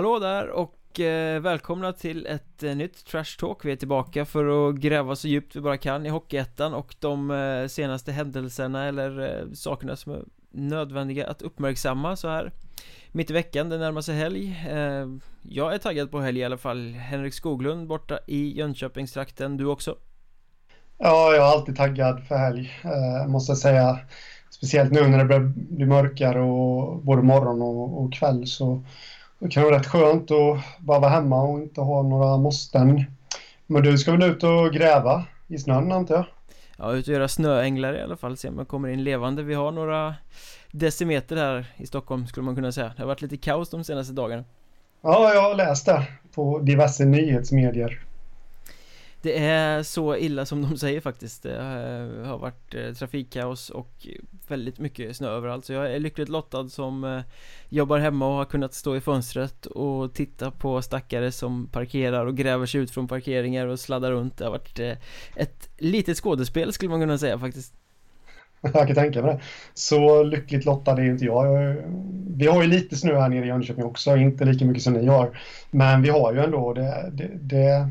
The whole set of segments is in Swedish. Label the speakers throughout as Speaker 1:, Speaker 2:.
Speaker 1: Hallå där och eh, välkomna till ett eh, nytt Trash Talk. Vi är tillbaka för att gräva så djupt vi bara kan i Hockeyettan och de eh, senaste händelserna eller eh, sakerna som är nödvändiga att uppmärksamma så här Mitt i veckan, det närmar sig helg. Eh, Jag är taggad på helg i alla fall. Henrik Skoglund borta i Jönköpingstrakten, du också?
Speaker 2: Ja, jag är alltid taggad för helg, eh, måste jag säga. Speciellt nu när det börjar bli mörkare och både morgon och, och kväll så det kan vara rätt skönt att bara vara hemma och inte ha några måsten. Men du ska väl ut och gräva i snön antar jag?
Speaker 1: Ja, ut och göra snöänglar i alla fall, se om man kommer in levande Vi har några decimeter här i Stockholm skulle man kunna säga Det har varit lite kaos de senaste dagarna
Speaker 2: Ja, jag har läst det på diverse nyhetsmedier
Speaker 1: det är så illa som de säger faktiskt Det eh, har varit eh, trafikkaos och väldigt mycket snö överallt Så jag är lyckligt lottad som eh, jobbar hemma och har kunnat stå i fönstret och titta på stackare som parkerar och gräver sig ut från parkeringar och sladdar runt Det har varit ett litet skådespel skulle man kunna säga faktiskt
Speaker 2: Jag kan tänka mig det. Så lyckligt lottad är inte jag. Vi har ju lite snö här nere i Jönköping också, inte lika mycket som ni har. Men vi har ju ändå det, det, det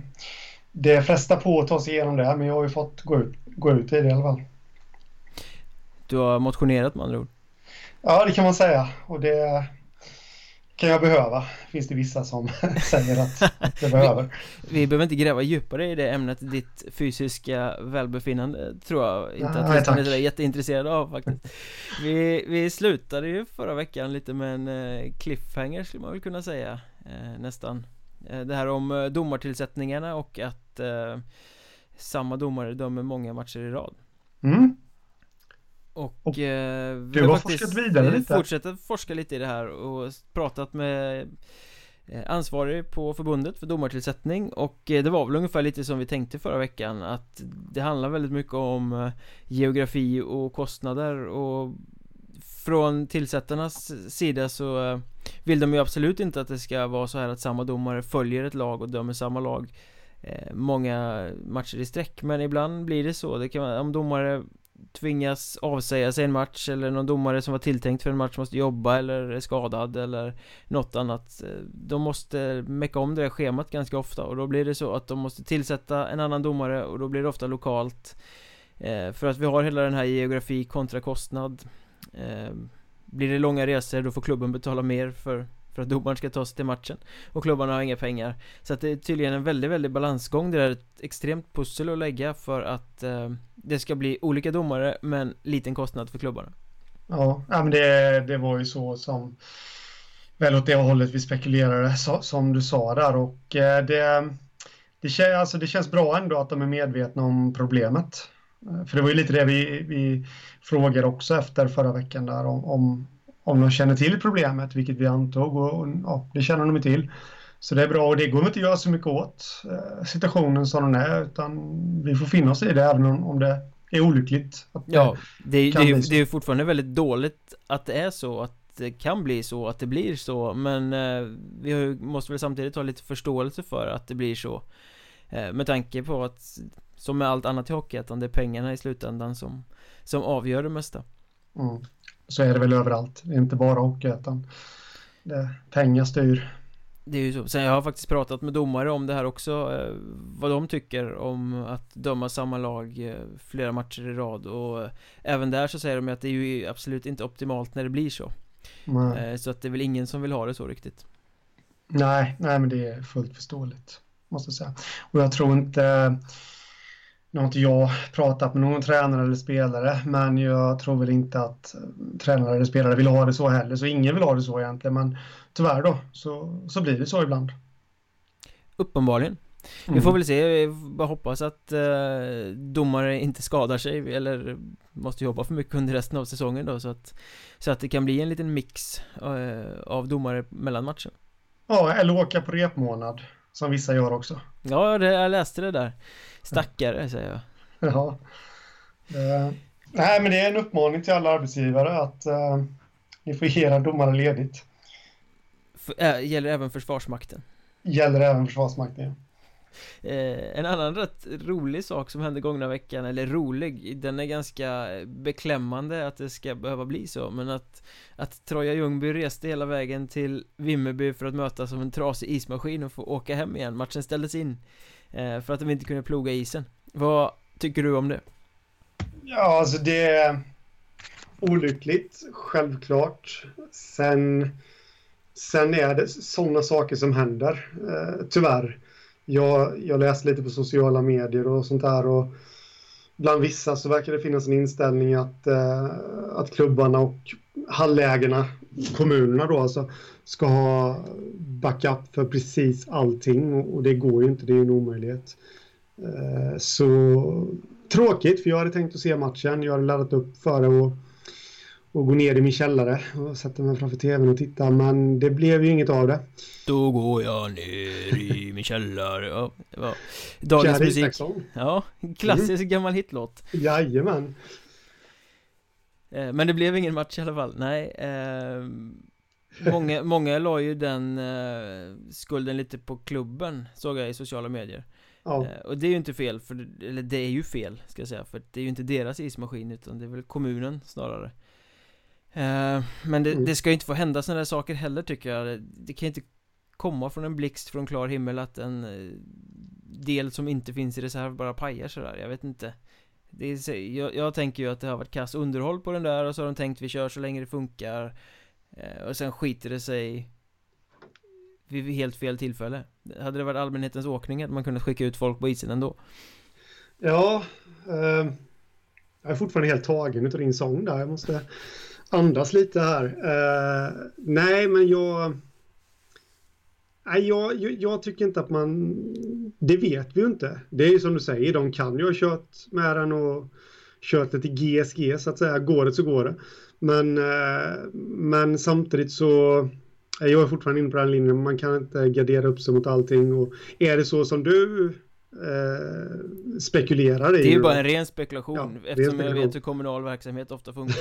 Speaker 2: det frestar på att ta sig igenom det men jag har ju fått gå ut, gå ut i det i alla fall.
Speaker 1: Du har motionerat med andra ord?
Speaker 2: Ja det kan man säga och det kan jag behöva. Finns det vissa som säger att, jag behöver.
Speaker 1: Vi, vi behöver inte gräva djupare i det ämnet, ditt fysiska välbefinnande tror jag inte
Speaker 2: Ja,
Speaker 1: att lyssnarna är jätteintresserade av faktiskt vi, vi slutade ju förra veckan lite med en eh, cliffhanger skulle man väl kunna säga eh, Nästan Eh, Det här om domartillsättningarna och att eh, Samma domare dömer många matcher i rad
Speaker 2: Mm.
Speaker 1: Och,
Speaker 2: Och
Speaker 1: eh,
Speaker 2: du har forskat vidare lite.
Speaker 1: fortsatt forska lite i det här och pratat med eh, ansvarig på förbundet för domartillsättning och eh, det var väl ungefär lite som vi tänkte förra veckan att det handlar väldigt mycket om eh, geografi och kostnader och från tillsättarnas sida så vill de ju absolut inte att det ska vara så här att samma domare följer ett lag och dömer samma lag Eh, många matcher i sträck men ibland blir det så. Det kan vara om domare tvingas avsäga sig en match eller någon domare som var tilltänkt för en match måste jobba eller är skadad eller något annat eh, De måste mecka om det där schemat ganska ofta och då blir det så att de måste tillsätta en annan domare och då blir det ofta lokalt eh, För att vi har hela den här geografi kontra kostnad. Blir det långa resor då får klubben betala mer för för att domaren ska ta sig till matchen. Och klubbarna har inga pengar. Så att det är tydligen en väldigt, väldigt balansgång. Det är ett extremt pussel att lägga för att eh, Det ska bli olika domare men liten kostnad för klubbarna.
Speaker 2: Ja, men det, det var ju så som väl åt det hållet vi spekulerade så, som du sa där. Och eh, det, det, kän, alltså det känns bra ändå att de är medvetna om problemet. Eh, för det var ju lite det vi, vi frågade också efter förra veckan där om, om, om de känner till problemet, vilket vi antog och, och ja, det känner de till. Så det är bra och det går inte att göra så mycket åt eh, situationen som den är utan vi får finna oss i det även om, om det är olyckligt. Att det-
Speaker 1: Ja, det, är- det,
Speaker 2: kan
Speaker 1: är det är fortfarande väldigt dåligt att det är så Att det kan bli så, att det blir så Men eh, vi måste väl samtidigt ha lite förståelse för att det blir så eh, Med tanke på att Som med allt annat i Hockeyettan, det är pengarna i slutändan som Som avgör det mesta
Speaker 2: Mm. Så är det väl överallt, Det är inte bara Hockeyettan. Det- Pengar styr.
Speaker 1: Det är ju så, sen jag har faktiskt pratat med domare om det här också eh, Vad de tycker om att döma samma lag eh, flera matcher i rad och eh, Även där så säger de att det är ju absolut inte optimalt när det blir så Så att det är väl ingen som vill ha det så riktigt
Speaker 2: nej, nej, men det är fullt förståeligt, måste jag säga. Och jag tror inte, nu har inte jag pratat med någon tränare eller spelare, men jag tror väl inte att tränare eller spelare vill ha det så heller, så ingen vill ha det så egentligen, men tyvärr då, så, så blir det så ibland.
Speaker 1: Uppenbarligen Vi
Speaker 2: Mm.
Speaker 1: får väl se, vi bara hoppas att eh, domare inte skadar sig eller måste jobba för mycket under resten av säsongen då så att Så att det kan bli en liten mix eh, av domare mellan matchen
Speaker 2: Ja, eller åka på repmånad, som vissa gör också.
Speaker 1: Ja, det, jag läste det där Stackare säger jag
Speaker 2: Ja. Det, nej, men det är en uppmaning till alla arbetsgivare att eh, ni får ge era domare ledigt.
Speaker 1: F- äh, Gäller även Försvarsmakten
Speaker 2: Gäller även Försvarsmakten
Speaker 1: eh, En annan rätt rolig sak som hände gångna veckan, eller rolig, den är ganska beklämmande att det ska behöva bli så Men att, att Troja Ljungby reste hela vägen till Vimmerby för att mötas av en trasig ismaskin och få åka hem igen Matchen ställdes in eh, för att de inte kunde ploga isen Vad tycker du om det?
Speaker 2: Ja, alltså det är olyckligt, självklart. Sen, sen är det sådana saker som händer, eh, tyvärr. Jag, jag läste lite på sociala medier och sånt där och bland vissa så verkar det finnas en inställning att, eh, att klubbarna och hallägarna, kommunerna då alltså, ska ha backup för precis allting och, och det går ju inte, det är en omöjlighet. Eh, så tråkigt för jag hade tänkt att se matchen, jag hade laddat upp för det och och gå ner i min källare och sätta mig framför tvn och titta men det blev ju inget av det.
Speaker 1: Då går jag ner i min källare. Ja, det var dagens Kär musik. Isaksson. Ja, klassisk mm. gammal hitlåt.
Speaker 2: Jajamän.
Speaker 1: Eh, men det blev ingen match i alla fall, nej. Eh, många, många la ju den eh, skulden lite på klubben, såg jag i sociala medier. Ja. Eh, och det är ju inte fel, för, eller det är ju fel ska jag säga, för det är ju inte deras ismaskin utan det är väl kommunen snarare. Eh, men det, mm. det, ska ju inte få hända sådana där saker heller tycker jag. Det kan inte komma från en blixt från klar himmel att en eh, del som inte finns i reserv bara pajar sådär, jag vet inte. Det är, jag, jag, tänker ju att det har varit kass underhåll på den där och så har de tänkt vi kör så länge det funkar. Eh, Och sen skiter det sig Vid helt fel tillfälle. Hade det varit allmänhetens åkning hade man kunnat skicka ut folk på isen ändå?
Speaker 2: Ja eh, Jag är fortfarande helt tagen utav din sång där, jag måste andas lite här. Uh, nej, men jag... Nej, jag, jag, tycker inte att man... Det vet vi ju inte. Det är ju som du säger, de kan ju ha kört med den och kört det till GSG så att säga. Går det så går det. Men, uh, men samtidigt så... Jag är fortfarande inne på den linjen, man kan inte gardera upp sig mot allting. Och är det så som du eh, spekulerar i.
Speaker 1: Det är ju bara en ren spekulation ja, eftersom spekulation. jag vet hur kommunal verksamhet ofta funkar.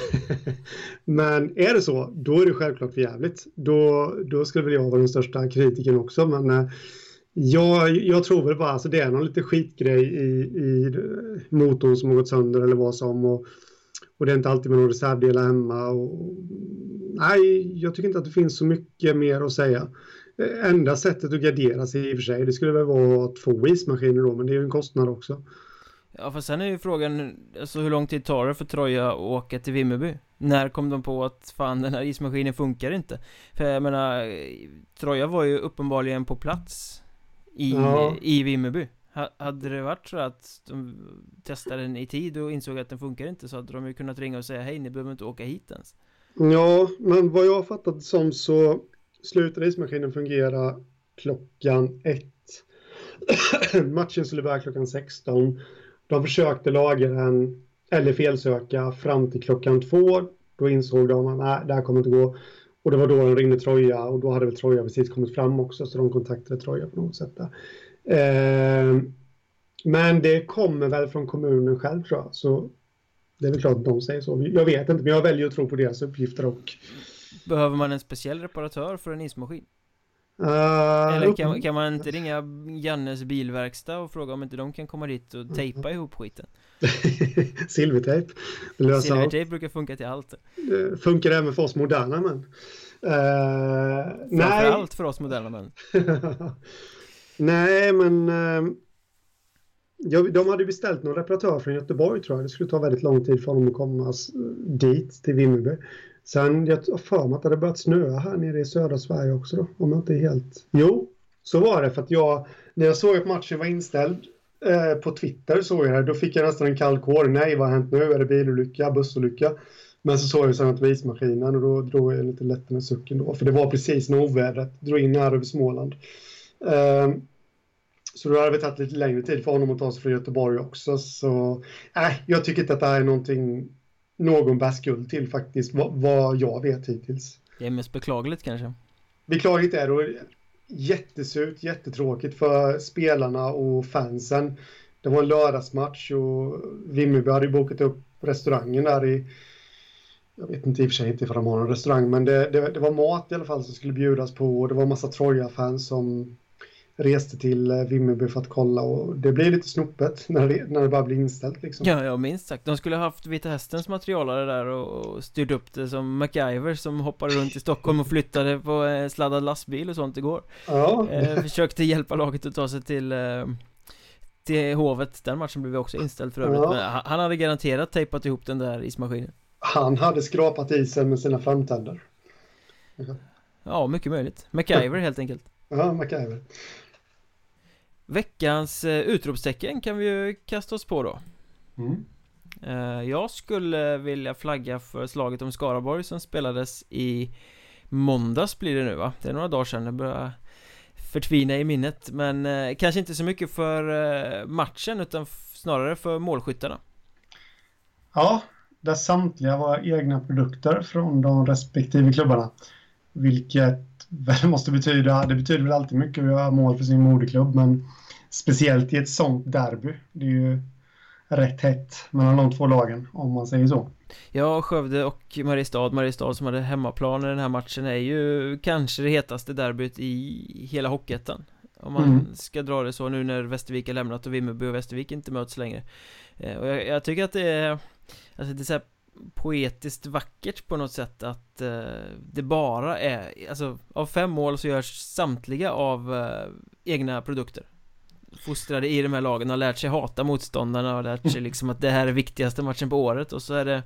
Speaker 2: men är det så, då är det självklart för jävligt. Då, då skulle väl jag vara den största kritiken också. Men eh, jag, jag tror väl bara att alltså, det är någon lite skitgrej i, i motorn som har gått sönder eller vad som. Och, och det är inte alltid med någon reservdelar hemma. Och, nej, jag tycker inte att det finns så mycket mer att säga. Enda sättet att gardera sig i och för sig, det skulle väl vara två ismaskiner då, men det är ju en kostnad också.
Speaker 1: Ja, för sen är ju frågan, alltså hur lång tid tar det för Troja att åka till Vimmerby? När kom de på att fan den här ismaskinen funkar inte? För jag menar, Troja var ju uppenbarligen på plats i, ja. i Vimmerby. Hade det varit så att de testade den i tid och insåg att den funkar inte så hade de ju kunnat ringa och säga hej, ni behöver inte åka hit ens.
Speaker 2: Ja, men vad jag har fattat som så slutade ismaskinen fungera klockan ett. Matchen skulle börja klockan 16. De försökte laga den, eller felsöka, fram till klockan två. Då insåg de att nej, det här kommer inte gå. Och det var då de ringde Troja och då hade väl Troja precis kommit fram också så de kontaktade Troja på något sätt. Eh, men det kommer väl från kommunen själv tror jag. Så det är väl klart att de säger så. Jag vet inte men jag väljer att tro på deras uppgifter och
Speaker 1: Behöver man en speciell reparatör för en ismaskin? Uh, Eller kan, kan, man inte ringa Jannes bilverkstad och fråga om inte de kan komma dit och tejpa ihop skiten?
Speaker 2: Silvertejp.
Speaker 1: Silvertejp brukar funka till allt.
Speaker 2: Det Funkar även för oss moderna män.
Speaker 1: Uh, Framförallt för oss moderna män.
Speaker 2: Nej men uh, ja, De hade beställt någon reparatör från Göteborg tror jag. Det skulle ta väldigt lång tid för honom att komma dit till Vimmerby Sen, jag har för mig att det hade börjat snöa här nere i södra Sverige också då, om jag inte är helt... Jo, så var det för att jag, när jag såg att matchen var inställd eh, på Twitter såg jag det, då fick jag nästan en kall kår. Nej, vad har hänt nu? Är det bilolycka, bussolycka? Men så såg jag sen att ismaskinen och då drog jag lite lätt med sucken då, för det var precis när ovädret drog in här över Småland. Eh, så då hade det tagit lite längre tid för honom att ta sig från Göteborg också. Så äh, jag tycker inte att det här är någonting någon bär skuld till faktiskt, vad, vad jag vet hittills.
Speaker 1: Det är mest beklagligt kanske?
Speaker 2: Beklagligt är det jättesurt, jättetråkigt för spelarna och fansen. Det var en lördagsmatch och Vimmerby hade bokat upp restaurangen där i jag vet inte i och för sig inte ifall de har någon restaurang, men det, det, det, var mat i alla fall som skulle bjudas på och det var massa Troja-fans som reste till eh, Vimmerby för att kolla och det blir lite snopet när det, när det bara blir inställt liksom.
Speaker 1: Ja, ja, minst sagt. De skulle ha haft Vita Hästens materialare där och, styrt upp det som MacGyver som hoppade runt i Stockholm och flyttade på en sladdad lastbil och sånt igår.
Speaker 2: Ja.
Speaker 1: Eh, försökte hjälpa laget att ta sig till eh, till Hovet, den matchen blev också inställd för övrigt.
Speaker 2: Ja.
Speaker 1: Men han han hade garanterat tejpat ihop den där ismaskinen.
Speaker 2: Han hade skrapat isen med sina framtänder.
Speaker 1: Ja, mycket möjligt. MacGyver helt enkelt.
Speaker 2: Ja, MacGyver.
Speaker 1: Veckans eh, utropstecken kan vi ju kasta oss på då.
Speaker 2: Mm.
Speaker 1: Eh, jag skulle vilja flagga för slaget om Skaraborg som spelades i måndags blir det nu va? Det är några dagar sedan, det börjar förtvina i minnet Men eh, kanske inte så mycket för eh, matchen utan snarare för målskyttarna
Speaker 2: Ja, där samtliga var egna produkter från de respektive klubbarna. Vilket väl måste betyda, det betyder väl alltid mycket att göra mål för sin moderklubb, men speciellt i ett sånt derby. Det är ju rätt hett mellan de två lagen, om man säger så.
Speaker 1: Ja, Skövde och Mariestad, Mariestad som hade hemmaplan i den här matchen är ju kanske det hetaste derbyt i hela Hockeyettan Om man
Speaker 2: Mm.
Speaker 1: ska dra det så nu när Västervik har lämnat och Vimmerby och Västervik inte möts längre eh, Och jag, jag tycker att det är Alltså det är så här poetiskt vackert på något sätt att eh, det bara är Alltså av fem mål så görs samtliga av eh, egna produkter. Fostrade i de här lagen har lärt sig hata motståndarna och lärt sig liksom att det här är viktigaste matchen på året och så är det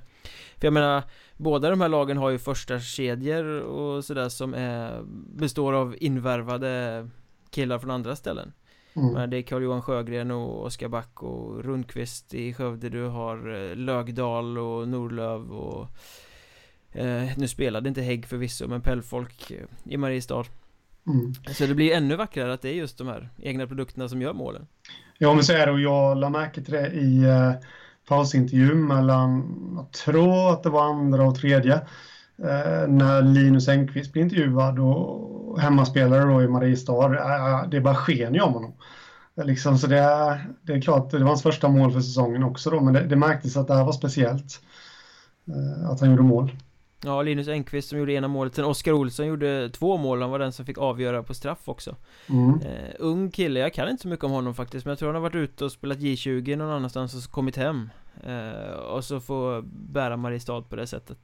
Speaker 1: För jag menar Båda de här lagen har ju första kedjor och sådär som är Består av invärvade killar från andra ställen
Speaker 2: Mm.
Speaker 1: men det är Carl-Johan Sjögren och Oskar Back och Rundqvist i Skövde Du har eh, Lögdal och Norlöv och eh, Nu spelade inte Hägg förvisso men Pellfolk eh, i Mariestad
Speaker 2: Mm.
Speaker 1: Så det blir ännu vackrare att det är just de här egna produkterna som gör målen
Speaker 2: Ja, men så är det och jag la märke till det i eh, pausintervjun mellan, jag tror att det var andra och tredje, eh, när Linus Engqvist blev intervjuad och hemmaspelare då i Mariestad. Eh, det bara sken ju om honom. Eh, Liksom, så det, är- det är klart, det var hans första mål för säsongen också då, men det, det märktes att det här var speciellt. Eh, att han gjorde mål.
Speaker 1: Ja, Linus Engqvist som gjorde ena målet Sen Oskar Olsson gjorde två mål Han var den som fick avgöra på straff också
Speaker 2: Mm.
Speaker 1: eh, Ung kille, jag kan inte så mycket om honom faktiskt Men jag tror han har varit ute och spelat J20 någon annanstans och kommit hem eh, Och så få bära Mariestad på det sättet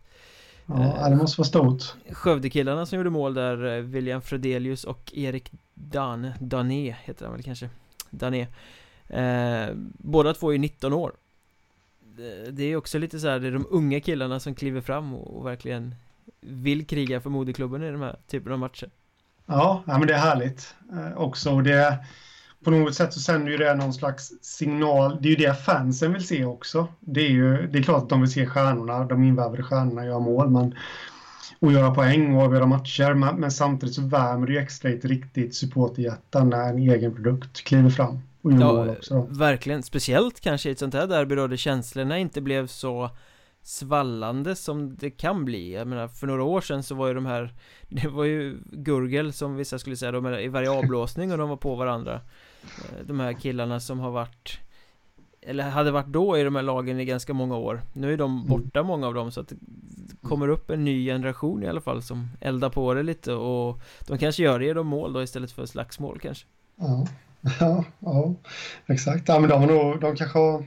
Speaker 2: Ja, det måste vara stort.
Speaker 1: Skövdekillarna som gjorde mål där eh, William Fredelius och Erik Dan Dané heter han väl kanske Dané eh, Båda två är 19 år Det- Det är också lite så här, det är de unga killarna som kliver fram och, verkligen Vill kriga för moderklubben i de här typen av matcher
Speaker 2: Ja, ja men det är härligt eh, också. Det, på något sätt så sänder ju det någon slags signal. Det är ju det fansen vill se också. Det är ju det är klart att de vill se stjärnorna, de invärvade stjärnorna göra mål men, och göra poäng och avgöra matcher. Men, men samtidigt så värmer det ju extra i ett riktigt supporterhjärta när en egen produkt kliver fram och gör mål
Speaker 1: Ja,
Speaker 2: också. Då.
Speaker 1: verkligen, speciellt kanske i ett sånt här derby då där känslorna inte blev så svallande som det kan bli Jag menar, för några år sedan så var ju de här Det var ju gurgel som vissa skulle säga, de i varje avblåsning och de var på varandra De här killarna som har varit Eller hade varit då i de här lagen i ganska många år Nu är de borta många av dem så att det kommer upp en ny generation i alla fall som eldar på det lite och De kanske gör det genom mål då istället för slagsmål kanske
Speaker 2: Ja. Ja, ja, exakt. Ja, men de, har nog, de kanske har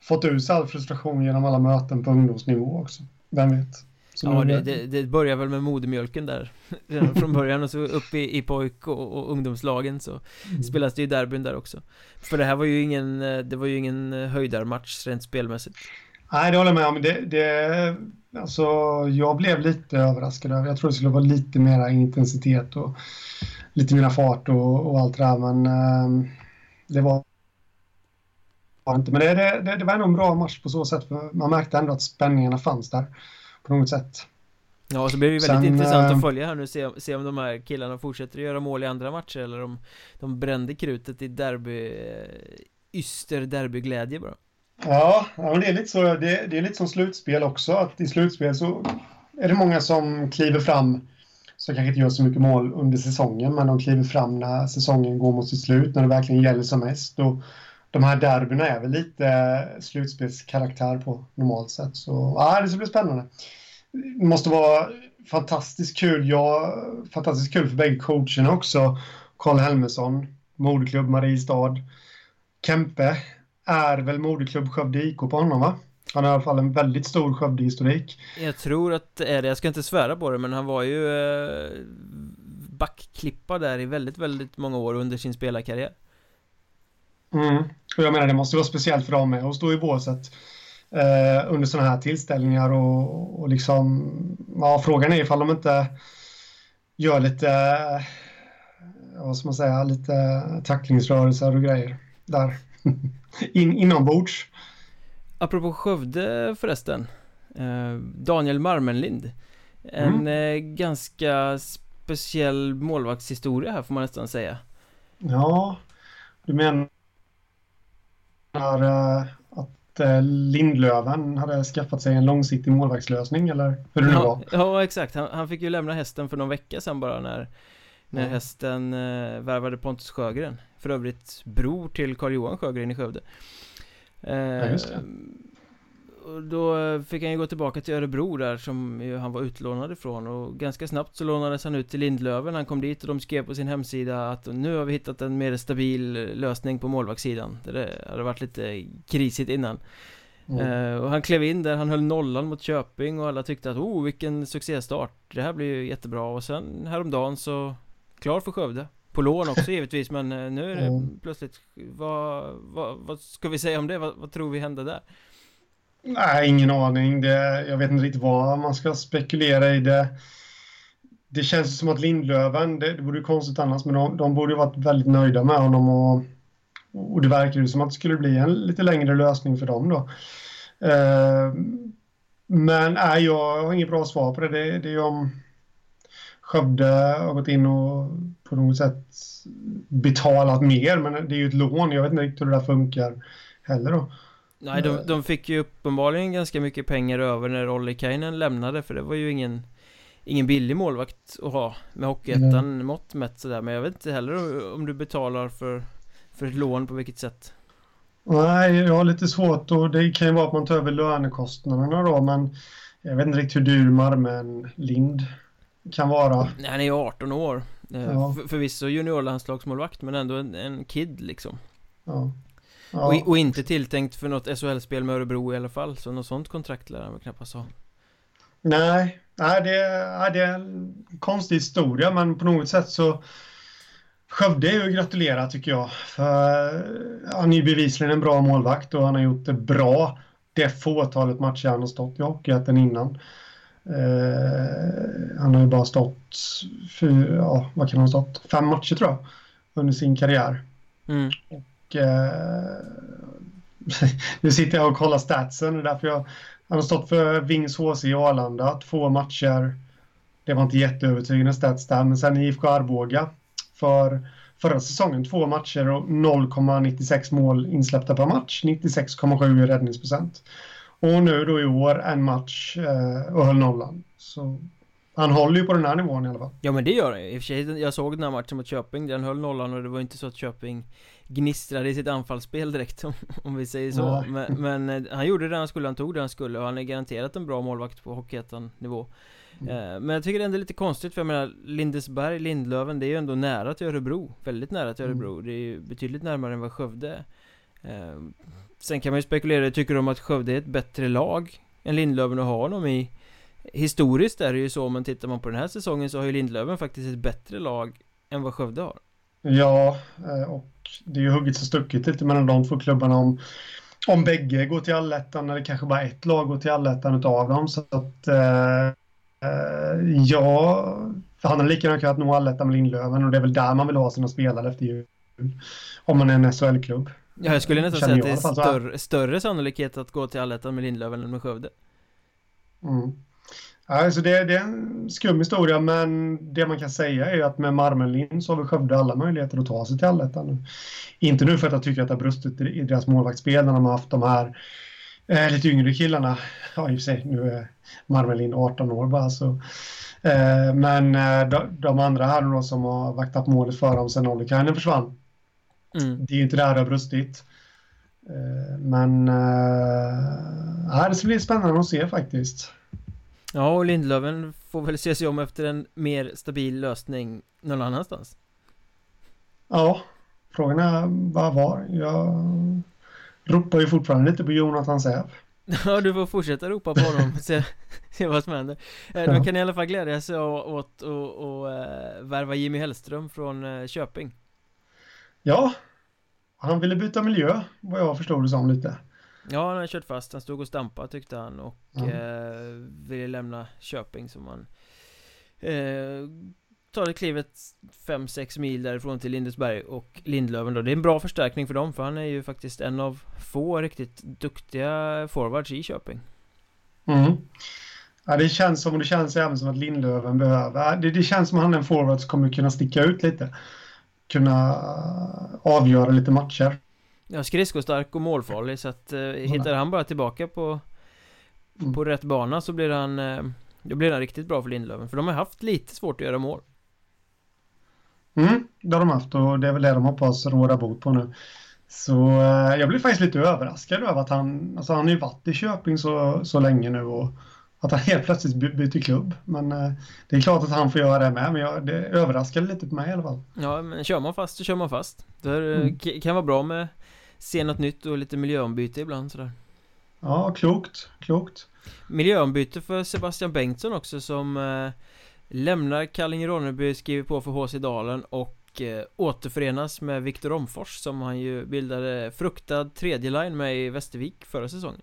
Speaker 2: fått ur sig all frustration genom alla möten på ungdomsnivå också. Vem vet?
Speaker 1: Ja, det, det, det börjar väl med modermjölken där Redan från början och så upp i, i pojk och, och ungdomslagen så
Speaker 2: Mm.
Speaker 1: spelas det ju derbyn där också För det här var ju ingen, eh, det var ju ingen eh, höjdarmatch rent spelmässigt
Speaker 2: Nej, det håller jag med om. Det, det, alltså, jag blev lite överraskad över. Jag trodde det skulle vara lite mera intensitet och lite mera fart och, och allt det där, men ehm, det var inte. Men det, det, det, det var ändå en bra match på så sätt. För man märkte ändå att spänningarna fanns där på något sätt.
Speaker 1: Ja, och så blir det ju väldigt
Speaker 2: Sen,
Speaker 1: intressant
Speaker 2: eh,
Speaker 1: att följa här nu se, se om de här killarna fortsätter att göra mål i andra matcher eller om de brände krutet i derby eh, Yster derbyglädje bara
Speaker 2: Ja, ja men det är lite så. Det, det är lite som slutspel också. Att i slutspel så är det många som kliver fram som kanske inte gör så mycket mål under säsongen, men de kliver fram när säsongen går mot sitt slut, när det verkligen gäller som mest. Och de här derbyna är väl lite eh, slutspelskaraktär på normalt sätt. Så ja, det ska bli spännande. Det måste vara fantastiskt kul. Ja, fantastiskt kul för bägge coacherna också Karl Helmersson, moderklubb Mariestad. Kempe är väl moderklubb Skövde IK på honom va? Han har i alla fall en väldigt stor Skövde-historik.
Speaker 1: Jag tror att det är det, jag ska inte svära på det men han var ju eh, backklippa där i väldigt, väldigt många år under sin spelarkarriär.
Speaker 2: Mm. Och jag menar det måste vara speciellt för dem med att stå i båset eh, under sådana här tillställningar och, och liksom, ja frågan är ifall de inte gör lite, vad ska man säga, lite tacklingsrörelser och grejer där In, inombords.
Speaker 1: Apropå Skövde förresten eh, Daniel Marmenlind En mm. eh, ganska speciell målvaktshistoria här får man nästan säga
Speaker 2: Ja, du menar eh, att eh, Lindlöven hade skaffat sig en långsiktig målvaktslösning eller hur det
Speaker 1: nu
Speaker 2: var?
Speaker 1: Ja, exakt. Han, han, fick ju lämna hästen för någon vecka sedan bara när när mm. hästen eh, värvade Pontus Sjögren För övrigt bror till Carl-Johan Sjögren i Skövde
Speaker 2: eh, ja, just det.
Speaker 1: Och då fick han ju gå tillbaka till Örebro där som ju han var utlånad ifrån och ganska snabbt så lånades han ut till Lindlöven Han kom dit och de skrev på sin hemsida att nu har vi hittat en mer stabil lösning på målvaktssidan Det hade varit lite krisigt innan Mm. Uh, och han klev in där, han höll nollan mot Köping och alla tyckte att oh vilken succéstart Det här blir ju jättebra och sen häromdagen så Klar för Skövde På lån också givetvis men eh, nu är det mm. plötsligt vad, vad, vad ska vi säga om det? Vad, vad tror vi hände där?
Speaker 2: Nej, ingen aning. Det, jag vet inte riktigt vad man ska spekulera i. Det, det känns som att Lindlöven, det, det vore konstigt annars, men de, de borde varit väldigt nöjda med honom och, och det verkar ju som att det skulle bli en lite längre lösning för dem då. Eh, men nej, jag har inget bra svar på det. Det, det är om Skövde har gått in och på något sätt betalat mer, men det är ju ett lån. Jag vet inte riktigt hur det där funkar heller då.
Speaker 1: Nej, de, de fick ju uppenbarligen ganska mycket pengar över när Olli Kainen lämnade, för det var ju ingen Ingen billig målvakt att ha med Hockeyettan mm. mått mätt sådär Men jag vet inte heller om du betalar för För ett lån på vilket sätt
Speaker 2: Nej, jag har lite svårt och det kan ju vara att man tar över lönekostnaderna då men Jag vet inte riktigt hur dyr Marmen Lind kan vara.
Speaker 1: Nej, han är ju 18 år. Eh, ja. För, förvisso juniorlandslagsmålvakt men ändå en, en kid liksom.
Speaker 2: Ja. Ja.
Speaker 1: Och, och, inte tilltänkt för något SHL-spel med Örebro i alla fall. Så något sånt kontrakt lär han väl knappast ha.
Speaker 2: Nej, nej det, nej, det är en konstig historia men på något sätt så Skövde är ju att gratulera tycker jag. För han är ju bevisligen en bra målvakt och han har gjort det bra det fåtalet matcher han har stått i Hockeyettan innan. Eh, han har ju bara stått, för, ja, vad kan han ha stått? Fem matcher tror jag under sin karriär.
Speaker 1: Mm.
Speaker 2: Och Eh, nu sitter jag och kollar statsen, det är därför jag han har stått för Vings HC i Arlanda, två matcher. Det var inte jätteövertygande stats där, men sen IFK Arboga för förra säsongen två matcher och 0,96 mål insläppta per match, 96,7 i räddningsprocent. Och nu då i år en match eh, och höll nollan. Så han håller ju på den här nivån i alla fall.
Speaker 1: Ja men det gör han ju. i och för sig. Jag såg den här matchen mot Köping, den höll nollan och det var inte så att Köping gnistrade i sitt anfallsspel direkt om, om vi säger så. Men, men, eh, han gjorde det han skulle, han tog det han skulle och han är garanterat en bra målvakt på Hockeyettan nivå. Mm. Eh, men jag tycker det är ändå lite konstigt för jag menar Lindesberg, Lindlöven, det är ju ändå nära till Örebro. Väldigt nära till Örebro. Mm. Det är ju betydligt närmare än vad Skövde är. Sen kan man ju spekulera, tycker de att Skövde är ett bättre lag än Lindlöven att ha honom i? Historiskt är det ju så, men tittar man på den här säsongen så har ju Lindlöven faktiskt ett bättre lag än vad Skövde har.
Speaker 2: Ja, eh, och det är ju hugget och stucket lite mellan de två klubbarna om om bägge går till allettan eller kanske bara ett lag går till allettan utav dem så att eh, ja, han har lika gärna kunnat nå allettan med Lindlöven och det är väl där man vill ha sina spelare efter jul. Om man är en SHL-klubb.
Speaker 1: Ja, jag skulle nästan säga att det är större, större sannolikhet att gå till allettan med Lindlöven än med Skövde.
Speaker 2: Mm. Alltså det, det, är en skum historia, men det man kan säga är att med Marmenlind så har vi Skövde alla möjligheter att ta sig till allettan. Inte nu för att jag tycker att det har brustit i deras målvaktsspel när de har haft de här eh, lite yngre killarna. Ja, i och för sig, nu är Marmenlind 18 år bara så. Eh, men eh, de, de, andra här då som har vaktat målet för dem sen Ollikainen försvann. Mm. Det är inte där det har brustit. Eh, men äh, det ska bli spännande att se faktiskt.
Speaker 1: Ja, och Lindlöven får väl se sig om efter en mer stabil lösning någon annanstans.
Speaker 2: Ja, frågan är vad var. Jag ropar ju fortfarande lite på Jonathan Säv.
Speaker 1: Ja, du får fortsätta ropa på honom och se, se vad som händer. Eh, ja. De kan i alla fall glädja sig åt att uh, värva Jimmy Hellström från uh, Köping.
Speaker 2: Ja, han ville byta miljö, vad jag förstod det som lite.
Speaker 1: Ja, han har kört fast. Han stod och stampade tyckte han och mm. eh, ville lämna Köping som han eh, tar klivet 5-6 mil därifrån till Lindesberg och Lindlöven då. Det är en bra förstärkning för dem för han är ju faktiskt en av få riktigt duktiga forwards i Köping.
Speaker 2: Mm. Ja, det känns som, och det känns även som att Lindlöven behöver, det, det känns som att han är en forward som kommer kunna sticka ut lite. Kunna avgöra lite matcher.
Speaker 1: Ja, skridskostark och målfarlig så att eh, hittar han bara tillbaka på mm. På rätt bana så blir han eh, Då blir han riktigt bra för Lindlöven för de har haft lite svårt att göra mål
Speaker 2: Mm, det har de haft och det är väl det de hoppas råda bot på nu. Så eh, jag blir faktiskt lite överraskad över att han, alltså han har ju varit i Köping så, så länge nu och att han helt plötsligt byter klubb. Men eh, det är klart att han får göra det med, men jag, det överraskade lite på mig i alla fall.
Speaker 1: Ja, men kör man fast så kör man fast. Det eh, mm. kan vara bra med se något nytt och lite miljöombyte ibland sådär.
Speaker 2: Ja, klokt, klokt.
Speaker 1: Miljöombyte för Sebastian Bengtsson också som eh, Lämnar Kallinge-Ronneby, skriver på för HC Dalen och eh, återförenas med Viktor Omfors som han ju bildade fruktad tredje line med i Västervik förra säsongen.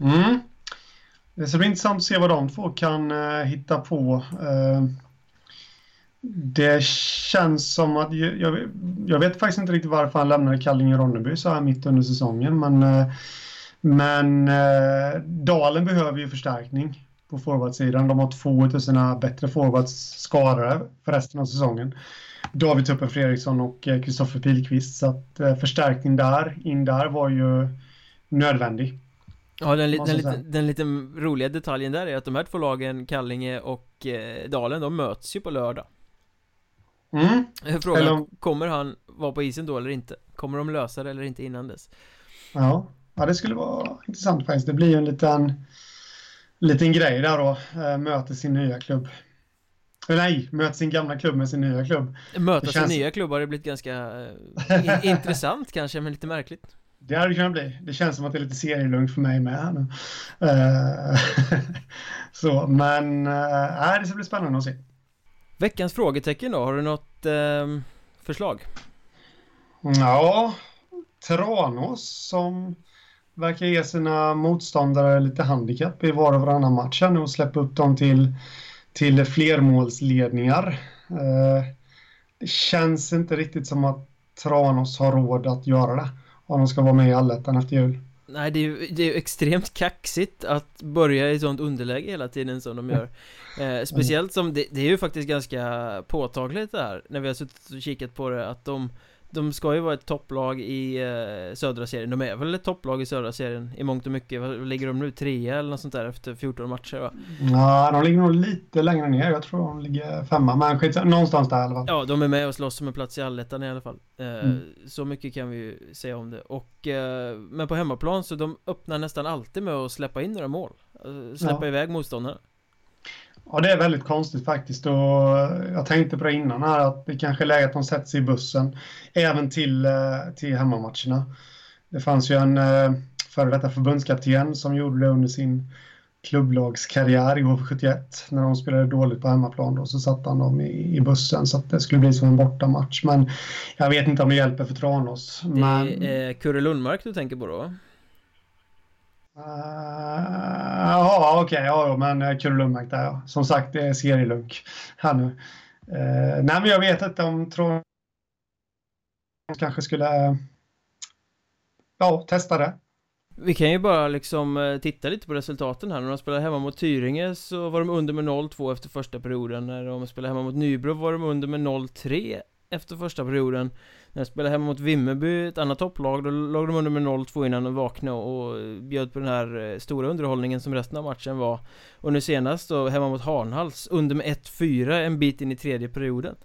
Speaker 2: Mm. Det ska bli intressant att se vad de två kan uh, hitta på. Uh, det känns som att, jag, jag, vet faktiskt inte riktigt varför han lämnade Kallinge-Ronneby så här mitt under säsongen men uh, men Dalen behöver ju förstärkning på forwardsidan. De har två av sina bättre forwards skadade för resten av säsongen. David Tuppen Fredriksson och Kristoffer Pilqvist. Så att eh, förstärkning där, in där var ju nödvändig.
Speaker 1: Ja, den, den, den, den lite roliga detaljen där är att de här två lagen, Kallinge och eh, Dalen, de möts ju på lördag.
Speaker 2: Mm.
Speaker 1: Frågan, eller... kommer han vara på isen då eller inte? Kommer de lösa det eller inte innan dess?
Speaker 2: Ja, ja det skulle vara intressant faktiskt. Det blir ju en liten liten grej där då. Eh, möter sin nya klubb. Nej, möter sin gamla klubb med sin nya klubb.
Speaker 1: Möta känns... sin nya klubb har det blivit ganska eh, intressant kanske, men lite märkligt.
Speaker 2: Det hade det kunnat bli. Det känns som att det är lite serielugnt för mig med här nu. Uh, så, men uh, det ska bli spännande att se.
Speaker 1: Veckans frågetecken då, har du något eh, förslag?
Speaker 2: Ja, Tranås som verkar ge sina motståndare lite handikapp i var och varannan match nu och släppa upp dem till, till flermålsledningar. Eh, det känns inte riktigt som att Tranås har råd att göra det om de ska vara med i allettan efter jul.
Speaker 1: Nej, det är ju det är extremt kaxigt att börja i sånt underläge hela tiden som de gör. Eh, Speciellt som det, det, är ju faktiskt ganska påtagligt det här När vi har suttit och kikat på det att de de ska ju vara ett topplag i eh, södra serien De är väl ett topplag i södra serien i mångt och mycket Vad ligger de nu? Trea eller något sånt där efter 14 matcher va?
Speaker 2: Ja, de ligger nog lite längre ner Jag tror de ligger femma Men skit, någonstans där i alla fall
Speaker 1: Ja, de är med och slåss om en plats i allettan i alla fall eh, mm. Så mycket kan vi ju säga om det Och eh, Men på hemmaplan så de öppnar nästan alltid med att släppa in några mål eh, Släppa ja. iväg motståndarna
Speaker 2: Ja, det är väldigt konstigt faktiskt och jag tänkte på det innan här att det kanske är läge att de sätter sig i bussen även till, eh, till hemmamatcherna. Det fanns ju en eh, före detta förbundskapten som gjorde det under sin klubblagskarriär i HV71 när de spelade dåligt på hemmaplan då, så satte han dem i, i bussen så att det skulle bli som en bortamatch men jag vet inte om det hjälper för Tranås.
Speaker 1: Det är Kurre Lundmark du tänker på då?
Speaker 2: Uh, ja, okej, okay, ja, men eh, Kurre Lundmark där ja. Som sagt, det är serielunk här nu. Uh, nej, men jag vet inte om Trond kanske skulle uh, ja, testa det.
Speaker 1: Vi kan ju bara liksom titta lite på resultaten här. När de spelade hemma mot Tyringe så var de under med 0-2 efter första perioden. När de spelade hemma mot Nybro var de under med 0-3 efter första perioden. När jag spelade hemma mot Vimmerby, ett annat topplag, då låg de under med 0-2 innan de vaknade och bjöd på den här eh, stora underhållningen som resten av matchen var Och nu senast då, hemma mot Harnhals, under med 1-4 en bit in i tredje perioden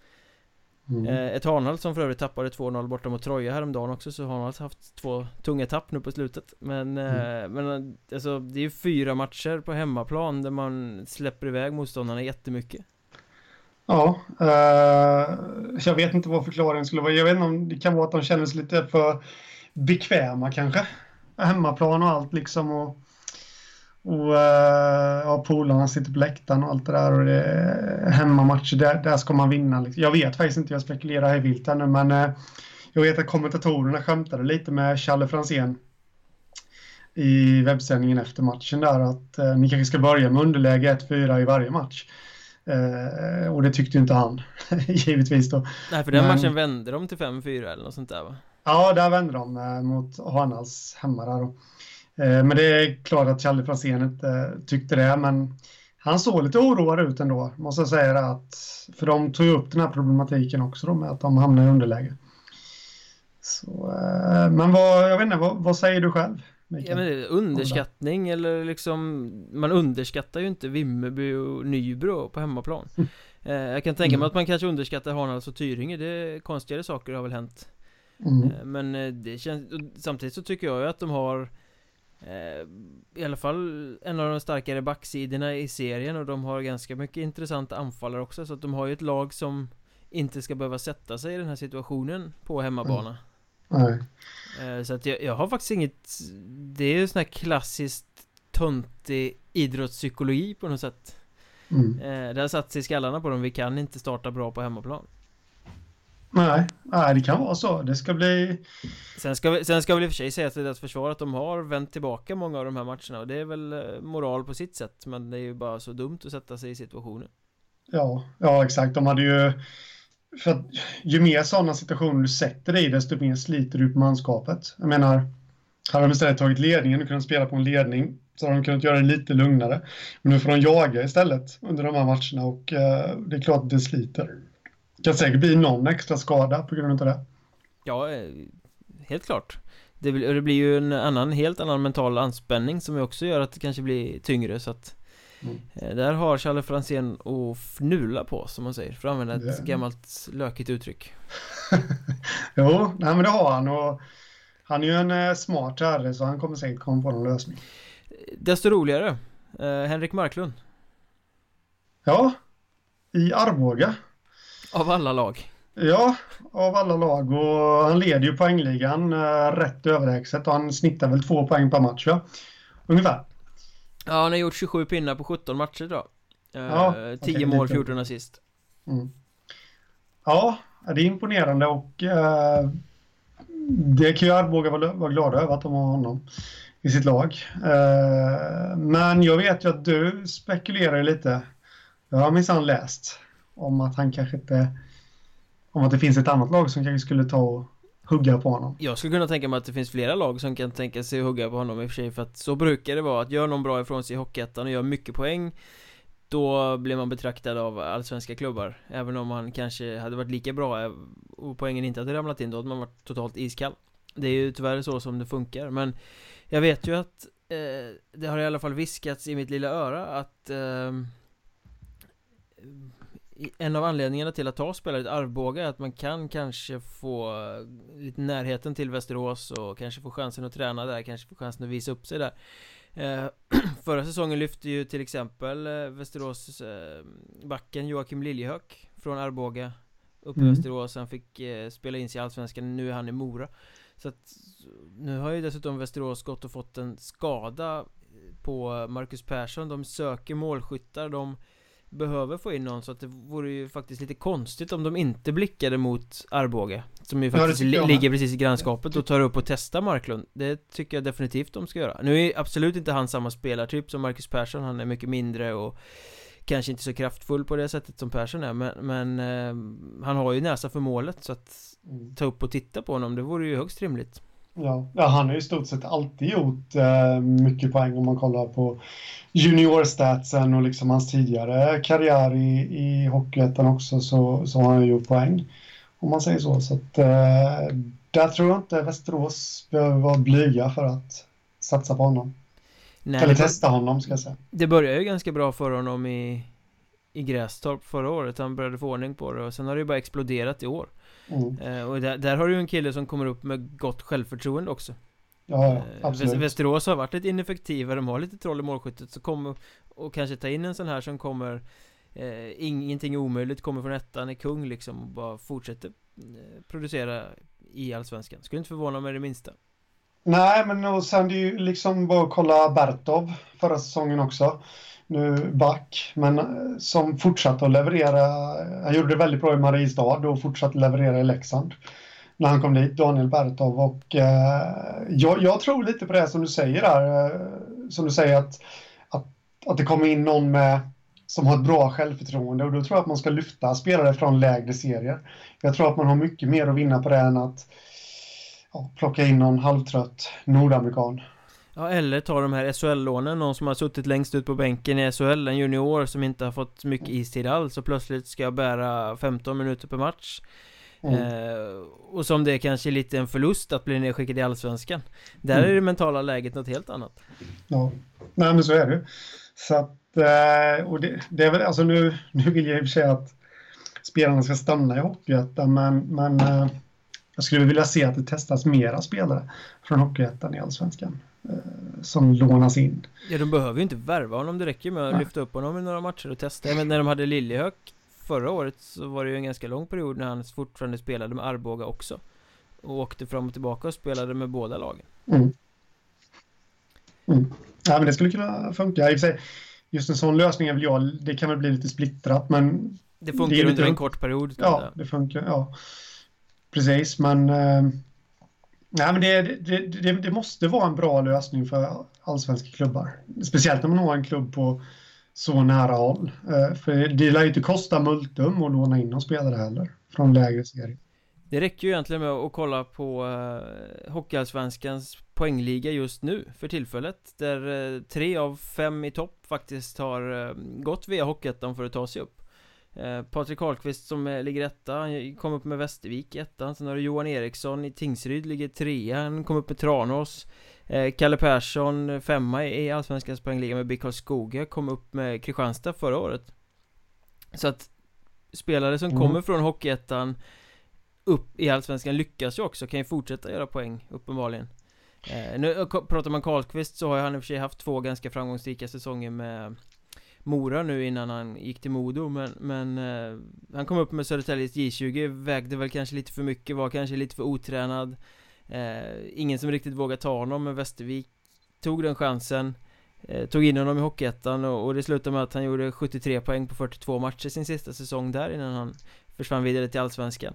Speaker 1: mm. Eh, ett Harnhals som för övrigt tappade 2-0 borta mot Troja häromdagen också, så Harnhals har haft två tunga tapp nu på slutet Men, eh, mm. men alltså, det är ju fyra matcher på hemmaplan där man släpper iväg motståndarna jättemycket
Speaker 2: Ja, eh, jag vet inte vad förklaringen skulle vara. Jag vet inte om det kan vara att de känner sig lite för bekväma kanske. Hemmaplan och allt liksom. Och, och eh, ja, polarna sitter på läktaren och allt det där. Och det är hemmamatcher, där, där ska man vinna. Liksom. Jag vet faktiskt inte, jag spekulerar här vilt nu, men eh, jag vet att kommentatorerna skämtade lite med Challe Franzén i webbsändningen efter matchen där att eh, ni kanske ska börja med underläge 1-4 i varje match. Uh, och det tyckte inte han, givetvis då.
Speaker 1: Nej, för den Men... matchen vände de till 5-4 eller något sånt där va?
Speaker 2: Ja, där vände de uh, mot Hanals hemma där då. men det är klart att Charlie Franzén inte tyckte det, men han såg lite oroad ut ändå, måste jag säga att För de tog ju upp den här problematiken också då med att de hamnade i underläge. Så, men vad, jag vet inte, vad, vad säger du själv?
Speaker 1: Ja, men underskattning eller liksom Man underskattar ju inte Vimmerby och Nybro på hemmaplan mm. eh, Jag kan tänka mig mm. att man kanske underskattar Hanals och Tyringe Det konstigare saker har väl hänt mm. eh, Men eh, det känns Samtidigt så tycker jag ju att de har eh, I alla fall en av de starkare backsidorna i serien och de har ganska mycket intressanta anfallare också så att de har ju ett lag som Inte ska behöva sätta sig i den här situationen på hemmabana mm.
Speaker 2: Nej.
Speaker 1: Eh, så att jag, jag har faktiskt inget Det är ju sån här klassiskt Töntig idrottspsykologi på något sätt. Mm. Eh, det har satt sig i skallarna på dem, vi kan inte starta bra på hemmaplan.
Speaker 2: Nej, nej det kan vara så, det ska bli
Speaker 1: Sen ska vi, sen ska väl i och för sig säga till deras försvar att de har vänt tillbaka många av de här matcherna och det är väl eh, moral på sitt sätt Men det är ju bara så dumt att sätta sig i situationen.
Speaker 2: Ja, ja exakt, de hade ju för att ju mer sådana situationer du sätter dig i, desto mer sliter du på manskapet. Jag menar, hade de istället tagit ledningen och kunnat spela på en ledning så hade de kunnat göra det lite lugnare. Men nu får de jaga istället under de här matcherna och eh, det är klart att det sliter. Det kan säkert bli någon extra skada på grund av det.
Speaker 1: Ja, eh, helt klart. Det, det blir ju en annan, helt annan mental anspänning som också gör att det kanske blir tyngre så att Mm. Där har Charlie Franzén att fnula på som man säger, för att använda ett gammalt lökigt uttryck.
Speaker 2: Jo, nej men det har han och han är ju en eh, smart herre så han kommer säkert komma på någon lösning.
Speaker 1: Desto roligare. Eh, Henrik Marklund.
Speaker 2: Ja I Arboga.
Speaker 1: Av alla lag.
Speaker 2: Ja, av alla lag och han leder ju poängligan eh, rätt överlägset och han snittar väl två poäng per match ja Ungefär
Speaker 1: Ja, han har gjort 27 pinnar på 17 matcher då eh, ja, 10 mål, 14 assist mm.
Speaker 2: Ja, det är imponerande och uh, det kan ju Arboga vara, vara glada över att de har honom i sitt lag. Uh, men jag vet ju att du spekulerar lite. Jag har minsann läst om att han kanske inte... Om att det finns ett annat lag som kanske skulle ta och hugga på honom.
Speaker 1: Jag skulle kunna tänka mig att det finns flera lag som kan tänka sig att hugga på honom i och för sig för att så brukar det vara. Att gör någon bra ifrån sig i Hockeyettan och gör mycket poäng då blir man betraktad av allsvenska klubbar. Även om man kanske hade varit lika bra eh, och poängen inte hade ramlat in då hade man varit totalt iskall. Det är ju tyvärr så som det funkar men Jag vet ju att eh, Det har i alla fall viskats i mitt lilla öra att eh, en av anledningarna till att ta spelare i Arboga är att man kan kanske få lite närheten till Västerås och kanske få chansen att träna där, kanske få chansen att visa upp sig där. Eh, Förra säsongen lyfte ju till exempel eh, Västerås eh, backen Joakim Liljehök från Arboga upp i mm. Västerås, han fick eh, spela in sig i Allsvenskan, nu är han i Mora. Så att nu har ju dessutom Västerås gått och fått en skada på Marcus Persson, de söker målskyttar, de behöver få in någon så att det vore ju faktiskt lite konstigt om de inte blickade mot Arboga Som ju faktiskt ja, ligger precis i grannskapet och tar upp och testar Marklund. Det tycker jag definitivt de ska göra. Nu är absolut inte han samma spelartyp som Marcus Persson Han är mycket mindre och Kanske inte så kraftfull på det sättet som Persson är men, men eh, Han har ju näsa för målet så att mm. Ta upp och titta på honom, det vore ju högst rimligt
Speaker 2: Ja, ja han har i stort sett alltid gjort eh, mycket poäng om man kollar på juniorstatsen och liksom hans tidigare karriär i, i Hockeyettan också så, så har han gjort poäng. Om man säger så. Så att, eh, där tror jag inte Västerås behöver vara blyga för att satsa på honom. Nej, Eller testa honom ska jag säga.
Speaker 1: Det började ju ganska bra för honom i, i Grästorp förra året. Han började få ordning på det och sen har det ju bara exploderat i år. Mm. Eh, och där, där, har du ju en kille som kommer upp med gott självförtroende också
Speaker 2: Ja, eh, absolut
Speaker 1: Västerås har varit lite ineffektiva, de har lite troll i målskyttet så kommer Och kanske ta in en sån här som kommer eh, Ingenting omöjligt, kommer från ettan, är kung liksom och bara fortsätter eh, producera i Allsvenskan Skulle inte förvåna mig det minsta
Speaker 2: Nej, men och sen det är ju liksom bara att kolla Bertov förra säsongen också. Nu back, men eh, som fortsatte att leverera. Han gjorde det väldigt bra i Mariestad och fortsatte leverera i Leksand. När han kom dit, Daniel Bertov. Och eh, jag, jag, tror lite på det som du säger där. Eh, som du säger att, att, att det kommer in någon med som har ett bra självförtroende och då tror jag att man ska lyfta spelare från lägre serier. Jag tror att man har mycket mer att vinna på det än att ja, plocka in någon halvtrött nordamerikan.
Speaker 1: Ja, eller ta de här SHL-lånen, någon som har suttit längst ut på bänken i SHL, en junior som inte har fått mycket istid alls och plötsligt ska bära 15 minuter per match. Mm. Eh, och som det är kanske är lite en förlust att bli nedskickad i Allsvenskan. Där mm. är det mentala läget något helt annat.
Speaker 2: Ja, nej men så är det. Så att, eh, och det, det, är väl, alltså nu, nu vill jag i och för sig att spelarna ska stanna i Hockeyettan, men, men eh, jag skulle vilja se att det testas mera spelare från Hockeyettan i Allsvenskan eh, som lånas in.
Speaker 1: Ja, de behöver ju inte värva honom, det räcker med att Nej. lyfta upp honom i några matcher och testa. Men när de hade Liljehök förra året så var det ju en ganska lång period när han fortfarande spelade med Arboga också. Och åkte fram och tillbaka och spelade med båda lagen.
Speaker 2: Mm. Mm. Ja, men det skulle kunna funka. I sig, just en sån lösning är väl jag, det kan väl bli lite splittrat, men...
Speaker 1: Det funkar det under en kort period.
Speaker 2: Ja, det funkar, ja. Precis, men... Eh, nej, men det, det, det, det, måste vara en bra lösning för allsvenska klubbar. Speciellt när man har en klubb på så nära håll. Eh, för det lär ju inte kosta multum att låna in någon spelare heller från lägre serie.
Speaker 1: Det räcker ju egentligen med att kolla på eh, Hockeyallsvenskans poängliga just nu för tillfället Där eh, tre av fem i topp faktiskt har gått via Hockeyettan för att ta sig upp Eh, Patrik Karlqvist som ligger etta, han kom upp med Västervik i ettan. Sen har du Johan Eriksson i Tingsryd, ligger trea, han kom upp med Tranås. Eh, Kalle Persson, femma i Allsvenskans poängliga med BK Skoga, kom upp med Kristianstad förra året. Så att Spelare som mm. kommer från Hockeyettan Upp i Allsvenskan lyckas ju också, kan ju fortsätta göra poäng uppenbarligen. Eh, Nu pratar man Karlqvist så har han i och för sig haft två ganska framgångsrika säsonger med Mora nu innan han gick till Modo men, men eh, Han kom upp med Södertäljes J20 Vägde väl kanske lite för mycket, var kanske lite för otränad. Eh, Ingen som riktigt vågade ta honom men Västervik Tog den chansen eh, Tog in honom i Hockeyettan och, och det slutade med att han gjorde 73 poäng på 42 matcher sin sista säsong där innan han Försvann vidare till Allsvenskan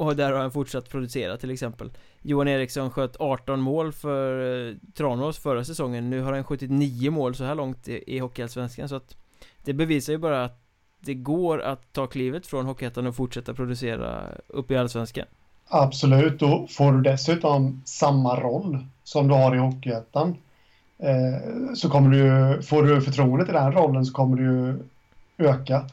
Speaker 1: och där har han fortsatt producera till exempel. Johan Eriksson sköt 18 mål för eh, Tranås förra säsongen. Nu har han skjutit 9 mål så här långt i, i Hockeyallsvenskan så att Det bevisar ju bara att Det går att ta klivet från Hockeyettan och fortsätta producera upp i Allsvenskan.
Speaker 2: Absolut, och får du dessutom samma roll som du har i Hockeyettan eh, Så kommer du, får du förtroendet i den rollen så kommer du öka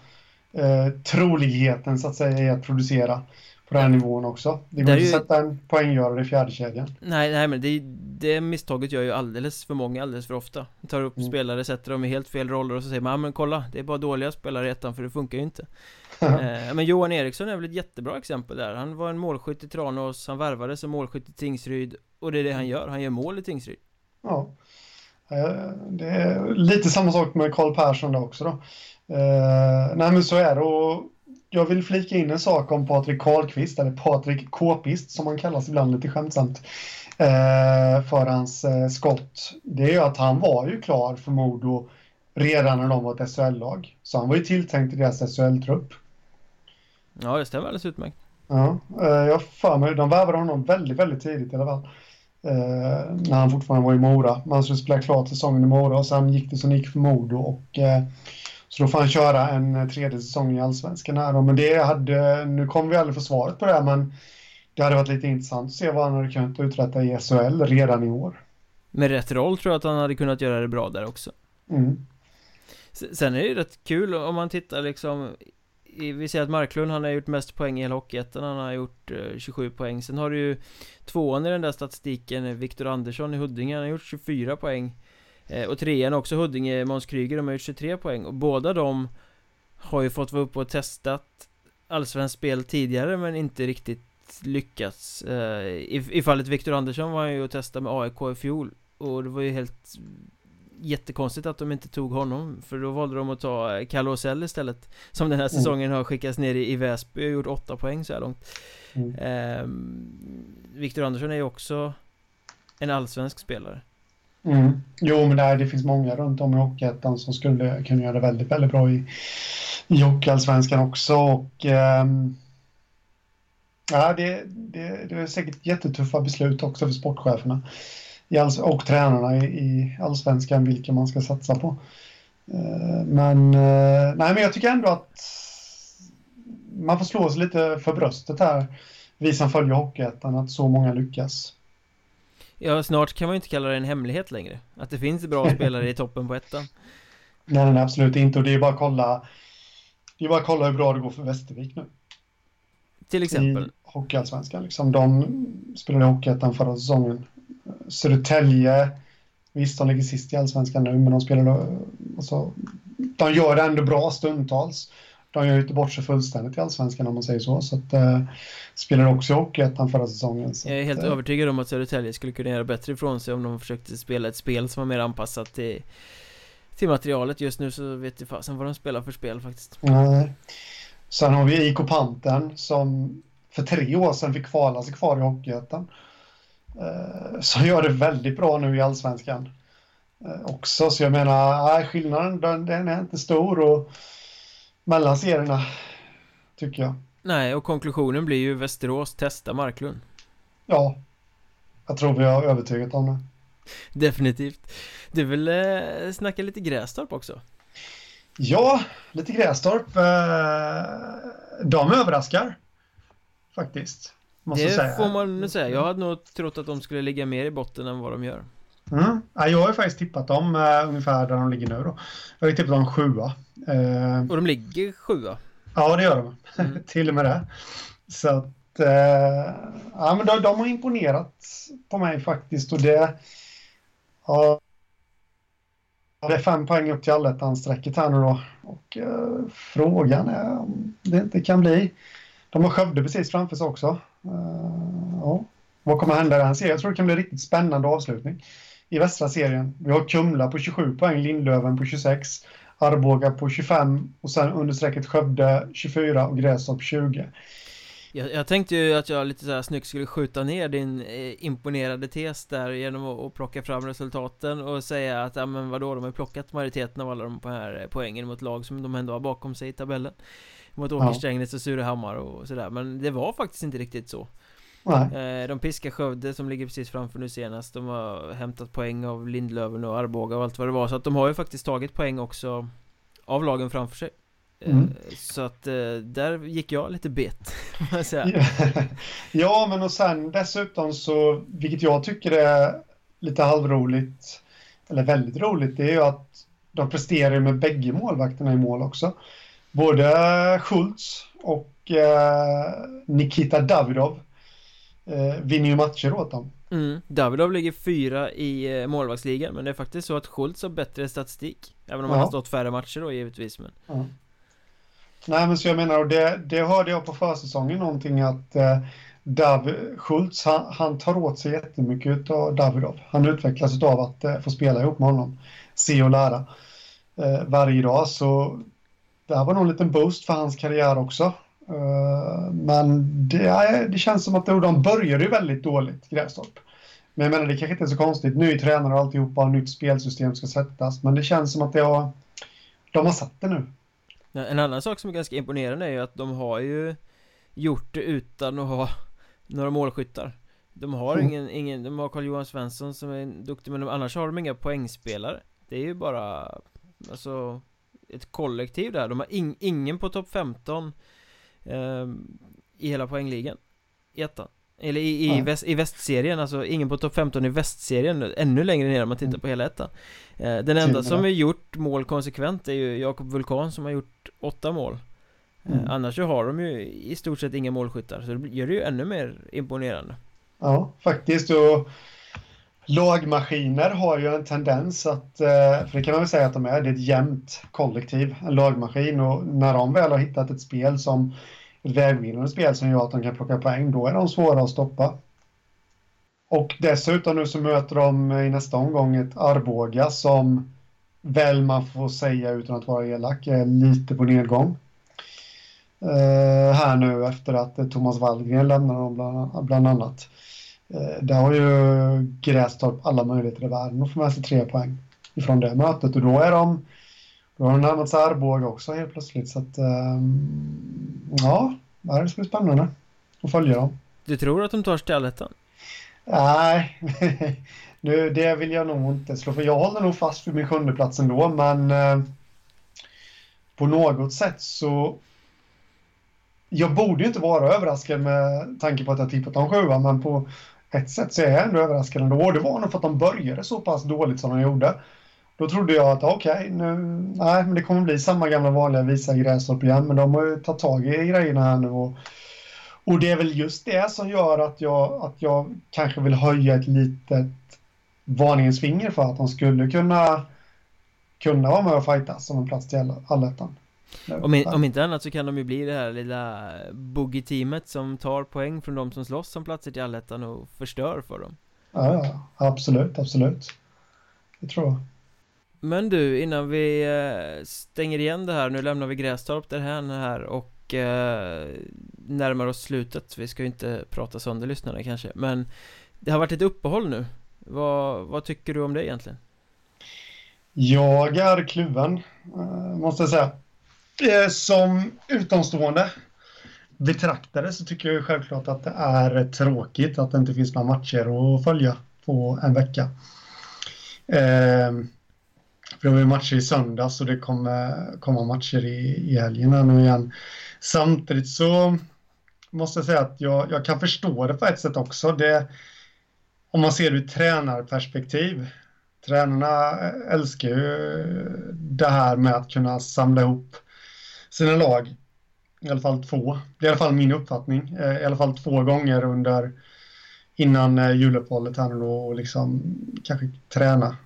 Speaker 2: eh, troligheten så att säga i att producera på den här nivån också. Det går inte att sätta en poänggörare i fjärde kedjan.
Speaker 1: Nej, nej men det, det misstaget gör ju alldeles för många alldeles för ofta. Tar upp mm. spelare, sätter dem i helt fel roller och så säger man ja men kolla, det är bara dåliga spelare i ettan för det funkar ju inte. eh, men Johan Eriksson är väl ett jättebra exempel där. Han var en målskytt i Tranås, han värvades som målskytt i Tingsryd och det är det han gör, han gör mål i Tingsryd.
Speaker 2: Ja. Det är lite samma sak med Karl Persson där också då. Eh, nej men så är det och jag vill flika in en sak om Patrik Karlqvist, eller Patrik Kåpist som han kallas ibland lite skämtsamt, eh, för hans eh, skott. Det är ju att han var ju klar för Modo redan när de var ett SHL-lag. Så han var ju tilltänkt i deras SHL-trupp.
Speaker 1: Ja, det stämmer alldeles utmärkt.
Speaker 2: Ja, eh, jag för mig, de värvade honom väldigt, väldigt tidigt i alla fall. Eh, när han fortfarande var i Mora. Man skulle spela klart säsongen i Mora och sen gick det som gick för Modo och eh, så då får han köra en eh, tredje säsong i Allsvenskan här då. Men det hade, nu kommer vi aldrig få svaret på det, men det hade varit lite intressant att se vad han hade kunnat uträtta i SHL redan i år.
Speaker 1: Med rätt roll tror jag att han hade kunnat göra det bra där också.
Speaker 2: Mm.
Speaker 1: Sen är det ju rätt kul om man tittar liksom Vi ser att Marklund han har gjort mest poäng i hela Hockeyettan Han har gjort eh, 27 poäng Sen har du ju Tvåan i den där statistiken Viktor Andersson i Huddinge Han har gjort 24 poäng Eh, och trean också Huddinge, Måns Kryger, de har gjort 23 poäng. Och båda de har ju fått vara uppe och testat allsvenskt spel tidigare men inte riktigt lyckats. Eh, i, I fallet Viktor Andersson var han ju och testade med AIK i fjol. Och det var ju helt jättekonstigt att de inte tog honom För då valde de att ta Kalle Åsell istället Som den här mm. säsongen har skickats ner i, i Väsby och gjort åtta poäng så här långt. Mm. eh, Viktor Andersson är ju också en allsvensk spelare
Speaker 2: mm. Jo men det, det finns många runt om i Hockeyettan som skulle kunna göra det väldigt, väldigt bra i, i Hockeyallsvenskan också och ähm, Ja, det, det, det är säkert jättetuffa beslut också för sportcheferna i all, och tränarna i, i allsvenskan vilka man ska satsa på. Eh, men, eh, nej, men jag tycker ändå att man får slå sig lite för bröstet här, vi som följer Hockeyettan, att så många lyckas.
Speaker 1: Ja, snart kan man ju inte kalla det en hemlighet längre. Att det finns bra spelare i toppen på ettan.
Speaker 2: Nej, nej, absolut inte. Och det är bara att kolla, det är bara att kolla hur bra det går för Västervik nu.
Speaker 1: Till exempel? I
Speaker 2: Hockeyallsvenskan. Liksom. De spelade i Hockeyettan förra säsongen. Södertälje, visst de ligger sist i allsvenskan nu, men de spelar alltså, de gör det ändå bra stundtals. De gör ju inte bort sig fullständigt i allsvenskan om man säger så. Så att, eh, spelar också i Hockeyettan förra säsongen. Så
Speaker 1: jag är helt
Speaker 2: att,
Speaker 1: eh, övertygad om att Södertälje skulle kunna göra bättre ifrån sig om de försökte spela ett spel som var mer anpassat till, till materialet. Just nu så vet jag fasen vad de spelar för spel faktiskt.
Speaker 2: Nej. Sen har vi IK Panten som för tre år sedan fick kvala sig kvar i Hockeyettan. Eh, som gör det väldigt bra nu i allsvenskan eh, också. Så jag menar, skillnaden den, den är inte stor och mellan serierna tycker jag.
Speaker 1: Nej, och konklusionen blir ju Västerås testa Marklund.
Speaker 2: Ja, jag tror vi har övertygat om det.
Speaker 1: Definitivt. Du vill eh, snacka lite Grästorp också?
Speaker 2: Ja, lite Grästorp. Eh, de överraskar faktiskt.
Speaker 1: Måste det säga. får man säga. Jag hade nog trott att de skulle ligga mer i botten än vad de gör.
Speaker 2: Mm. Ja, jag har ju faktiskt tippat dem uh, ungefär där de ligger nu då. Jag har ju tippat dem sjua.
Speaker 1: Uh, och de ligger sjua?
Speaker 2: Ja, det gör de. Mm. Till och med det. Så att, uh, ja men de, de, har imponerat på mig faktiskt och det... Ja, det är fem poäng upp till allettan-strecket här nu då. Och frågan är om det inte kan bli de har Skövde precis framför sig också. Uh, ja. Vad kommer hända i den serien? Jag tror det kan bli en riktigt spännande avslutning i västra serien. Vi har Kumla på 27 poäng, Lindlöven på 26, Arboga på 25 och sen understrecket Skövde 24 och Grästorp 20.
Speaker 1: Jag, jag, tänkte ju att jag lite så här snyggt skulle skjuta ner din eh, imponerade tes där genom att, att plocka fram resultaten och säga att ja men vadå, de har plockat majoriteten av alla de här poängen mot lag som de ändå har bakom sig i tabellen mot Åker Strängnäs och Surahammar och sådär Men det var faktiskt inte riktigt så Nej. Eh, de piskar Skövde som ligger precis framför nu senast. De har hämtat poäng av Lindlöven och Arboga och allt vad det var. Så att de har ju faktiskt tagit poäng också Av lagen framför sig. Eh, mm. Så att eh, där gick jag lite bet
Speaker 2: Ja. Men och sen dessutom så Vilket jag tycker är lite halvroligt Eller väldigt roligt Det är ju att De presterar med bägge målvakterna i mål också. Både Schultz och Nikita Davidov eh, vinner ju matcher åt dem.
Speaker 1: Mm. Davidov ligger fyra i eh, målvaktsligan men det är faktiskt så att Schultz har bättre statistik Även om ja. han har stått färre matcher då givetvis men... Ja.
Speaker 2: Nej men så jag menar, och det, det hörde jag på försäsongen någonting att eh, Dav, Schultz han, han, tar åt sig jättemycket av Davidov. Han utvecklas av att eh, få spela ihop med honom. Se och lära. Eh, varje dag så det här var nog en liten boost för hans karriär också. Uh, men det, det, känns som att de började ju väldigt dåligt, Grästorp. Men jag menar, det kanske inte är så konstigt. Ny tränare och alltihopa, nytt spelsystem ska sättas. Men det känns som att det har, de har satt det nu.
Speaker 1: En annan sak som är ganska imponerande är ju att de har ju gjort det utan att ha några målskyttar. De har mm. ingen, ingen, de har Carl-Johan Svensson som är duktig men annars har de inga poängspelare. Det är ju bara, alltså ett kollektiv där De har in, ingen på topp 15 eh, I hela poängligan. I ettan. Eller i, i, ja. väst, i västserien, alltså ingen på topp 15 i västserien Ännu längre ner om man tittar mm. på hela ettan. Eh, Den enda som har gjort mål konsekvent är ju Jakob Vulkan som har gjort åtta mål. Eh, mm. Annars så har de ju i stort sett inga målskyttar Så det gör det ju ännu mer imponerande.
Speaker 2: Ja, faktiskt. Och Lagmaskiner har ju en tendens att, eh, för det kan man väl säga att de är, det är ett jämnt kollektiv, en lagmaskin och när de väl har hittat ett spel som ett vägvinnande spel som gör att de kan plocka poäng, då är de svåra att stoppa. Och dessutom nu så möter de i nästa omgång ett Arboga som väl man får säga utan att vara elak är lite på nedgång. Uh, här nu efter att Thomas Wallgren lämnar dem bland, bland annat. Uh, där har ju Grästorp alla möjligheter i världen att få med sig tre poäng ifrån det mötet och då är de då har de närmat sig Arboga också helt plötsligt så att um, ja, det ska bli spännande att följa dem.
Speaker 1: Du tror att de tar Stallettan?
Speaker 2: Nej, nu, det vill jag nog inte slå för jag håller nog fast vid min sjunde plats ändå men eh, på något sätt så jag borde ju inte vara överraskad med tanke på att jag tippat om sjua men på ett sätt så är jag ändå överraskad ändå och det var nog för att de började så pass dåligt som de gjorde. Då trodde jag att okej, okay, nu, nej, men det kommer bli samma gamla vanliga visa Grästorp igen men de har ju tagit tag i grejerna här nu och och det är väl just det som gör att jag, att jag kanske vill höja ett litet varningens finger för att de skulle kunna kunna vara med och fightas om en plats till allettan.
Speaker 1: Om, om inte annat så kan de ju bli det här lilla boogie-teamet som tar poäng från de som slåss om platser till allettan och förstör för dem.
Speaker 2: Ja, absolut, absolut. Det tror jag.
Speaker 1: Men du, innan vi eh, stänger igen det här, nu lämnar vi Grästorp därhän här och eh, närmar oss slutet Vi ska ju inte prata sönder lyssnarna kanske Men det har varit ett uppehåll nu vad, vad tycker du om det egentligen?
Speaker 2: Jag är kluven eh, Måste jag säga Eh, som utomstående betraktare så tycker jag självklart att det är tråkigt att det inte finns några matcher att följa på en vecka. Eh, för det var ju matcher i söndags och det kommer komma matcher i, i helgen här nu igen. Samtidigt så måste jag säga att jag, jag kan förstå det på ett sätt också. Det, om man ser det ur tränarperspektiv. Tränarna älskar ju det här med att kunna samla ihop sina lag. I alla fall två. Det är i alla fall min uppfattning. Eh, I alla fall två gånger under innan eh, juluppehållet här nu då och liksom kanske träna,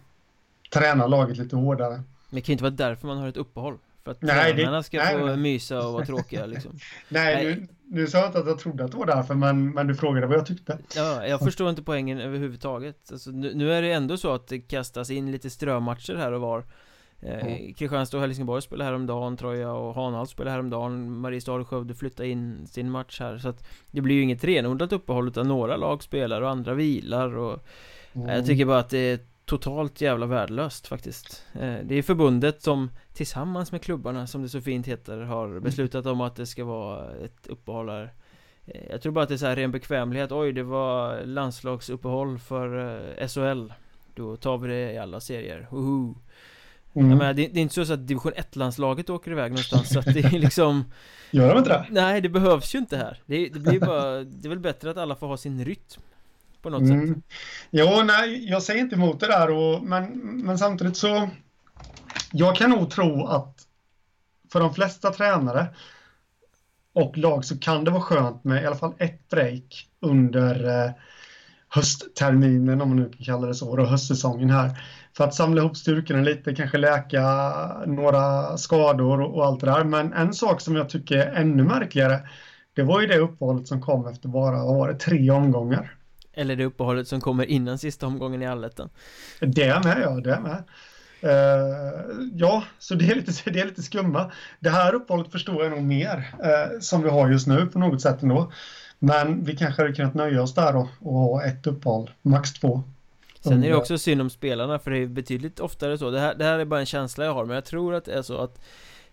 Speaker 2: träna laget lite hårdare. Men
Speaker 1: det kan ju inte vara därför man har ett uppehåll. För att nej, tränarna ska nej, få nej. mysa och vara tråkiga liksom
Speaker 2: Nej, Nu, nu sa jag inte att jag trodde att det var därför men, men du frågade vad jag tyckte
Speaker 1: Ja, jag förstår inte poängen överhuvudtaget alltså, nu, nu är det ändå så att det kastas in lite strömatcher här och var mm. Kristianstad och Helsingborg spelar häromdagen tror jag och Hanhals spelar häromdagen Mariestad och Skövde flyttar in sin match här så att Det blir ju inget renodlat uppehåll utan några lag spelar och andra vilar och mm. Jag tycker bara att det är totalt jävla värdelöst faktiskt eh, Det är förbundet som tillsammans med klubbarna som det så fint heter har mm. beslutat om att det ska vara ett uppehåll här eh, Jag tror bara att det är så här ren bekvämlighet Oj, det var landslagsuppehåll för eh, SHL Då tar vi det i alla serier, Woho! Mm. Menar, det, det, är inte så att division 1-landslaget åker iväg någonstans så att det är liksom
Speaker 2: Gör de inte det?
Speaker 1: Nej, det behövs ju inte här Det, det blir bara Det är väl bättre att alla får ha sin rytm på något mm. sätt.
Speaker 2: Jo, nej, jag säger inte emot det där, och, men, men samtidigt så... Jag kan nog tro att för de flesta tränare och lag så kan det vara skönt med i alla fall ett break under eh, höstterminen, om man nu kan kalla det så, och höstsäsongen här. För att samla ihop styrkorna lite, kanske läka några skador och, och allt det där. Men en sak som jag tycker är ännu märkligare, det var ju det uppehållet som kom efter bara, vad var det, tre omgångar.
Speaker 1: Eller det uppehållet som kommer innan sista omgången i allettan.
Speaker 2: Det är med, ja, det med. Uh, Ja, så det är, lite, det är lite skumma. Det här uppehållet förstår jag nog mer uh, Som vi har just nu på något sätt ändå. Men vi kanske hade kunnat nöja oss där och, och ha ett uppehåll, max två
Speaker 1: Sen är det också synd om spelarna för det är betydligt oftare så. Det här, det här är bara en känsla jag har men jag tror att det är så att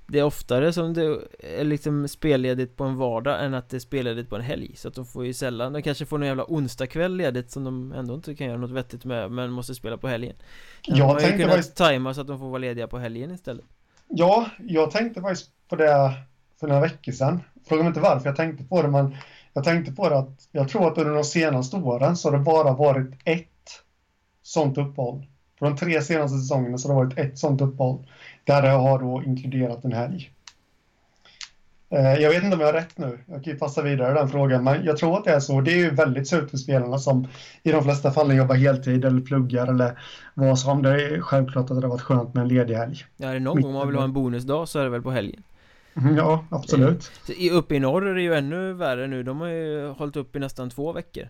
Speaker 1: det är oftare som det är liksom spelledigt på en vardag än att det är spelledigt på en helg. Så att de får ju sällan, de kanske får någon jävla onsdagkväll ledigt som de ändå inte kan göra något vettigt med Men måste spela på helgen. Jag de har ju kunnat faktiskt... tajma så att de får vara lediga på helgen istället.
Speaker 2: Ja, jag tänkte faktiskt på det för några veckor sedan. Fråga mig inte varför jag tänkte på det men Jag tänkte på det att jag tror att under de senaste åren så har det bara varit ett sånt uppehåll På de tre senaste säsongerna så har det varit ett sånt uppehåll där jag har då inkluderat en helg. Eh, jag vet inte om jag har rätt nu, jag kan ju passa vidare den frågan, men jag tror att det är så. Det är ju väldigt surt för spelarna som i de flesta fallen jobbar heltid eller pluggar eller vad som. Det är självklart att det har varit skönt med en ledig helg.
Speaker 1: Ja, är det någon gång man vill ha en bonusdag så är det väl på helgen.
Speaker 2: Mm, ja, absolut.
Speaker 1: Uppe i norr är det ju ännu värre nu, de har ju hållit upp i nästan två veckor.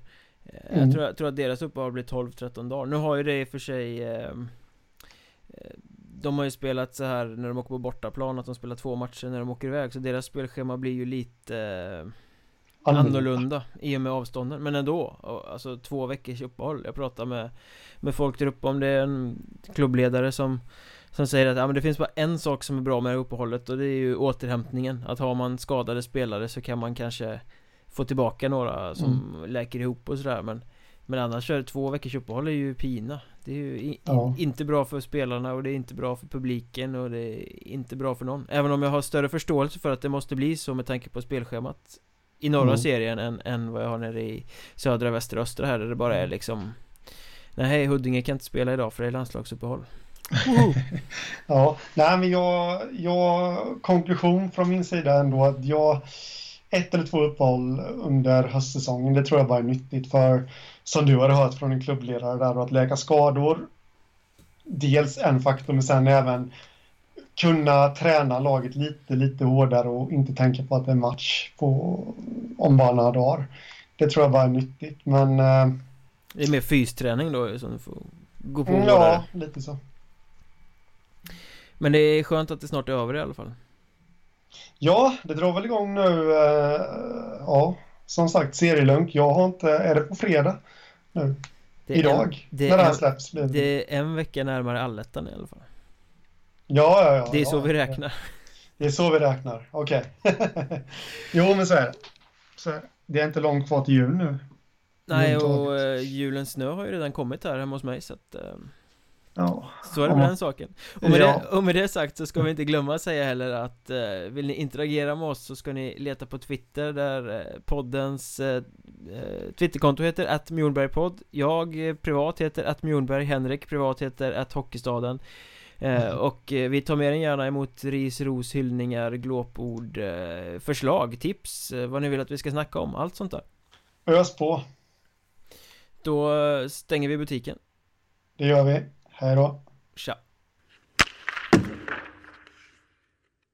Speaker 1: Mm. jag, tror, jag tror att deras uppehåll blir 12-13 dagar. Nu har ju det i och för sig eh, De har ju spelat så här när de åker på bortaplan Att de spelar två matcher när de åker iväg. Så deras spelschema blir ju lite eh, annorlunda. i och med avstånden. Men ändå, alltså två veckors uppehåll. Jag pratar med, med folk där uppe. Om det är en klubbledare som Som säger att ja, men det finns bara en sak som är bra med det uppehållet och det är ju återhämtningen. Att har man skadade spelare så kan man kanske Få tillbaka några som mm. läker ihop och sådär men Men annars är det två veckors uppehåll är ju pina Det är ju i, ja. inte bra för spelarna och det är inte bra för publiken och det är inte bra för någon Även om jag har större förståelse för att det måste bli så med tanke på spelschemat i norra mm. serien än, än vad jag har nere i södra, västra, östra här där det bara är mm. liksom Nej, Huddinge kan inte spela idag för det är landslagsuppehåll
Speaker 2: Ja, nej men jag, jag konklusion från min sida ändå att jag ett eller två uppehåll under höstsäsongen, det tror jag bara är nyttigt för som du har hört från en klubbledare där att läka skador dels en faktor men sen även kunna träna laget lite, lite hårdare och inte tänka på att det är match på, om bara några dagar. Det tror jag bara är nyttigt, men... Eh,
Speaker 1: det är mer fysträning då som du får gå på
Speaker 2: mm, Ja, lite så.
Speaker 1: Men det är skönt att det snart är över i alla fall.
Speaker 2: Ja, det drar väl igång nu. Eh, ja, som sagt, serielunk. Jag har inte... Är det på fredag nu? Idag? En, det när det här släpps?
Speaker 1: Blir det. det är en vecka närmare allettan i alla fall.
Speaker 2: Ja, ja, ja.
Speaker 1: Det är så
Speaker 2: ja,
Speaker 1: vi räknar.
Speaker 2: Det är så vi räknar, okej. Okay. jo, men så är det. Så är det. är inte långt kvar till jul nu.
Speaker 1: Nej, och uh, julens snö har ju redan kommit här hemma hos mig så att uh, Ja Så är det med ja. den saken och med, ja. det, och med det sagt så ska vi inte glömma att säga heller att uh, Vill ni interagera med oss så ska ni leta på Twitter där poddens Twitterkonto heter att Jag privat heter att Henrik privat heter att Hockeystaden Eh, och eh, vi tar mer än gärna emot ris, ros, hyllningar, glåpord, eh, förslag, tips, vad ni vill att vi ska snacka om, allt sånt där.
Speaker 2: Ös på.
Speaker 1: Då stänger vi butiken.
Speaker 2: Det gör vi. Hej då.
Speaker 1: Tja.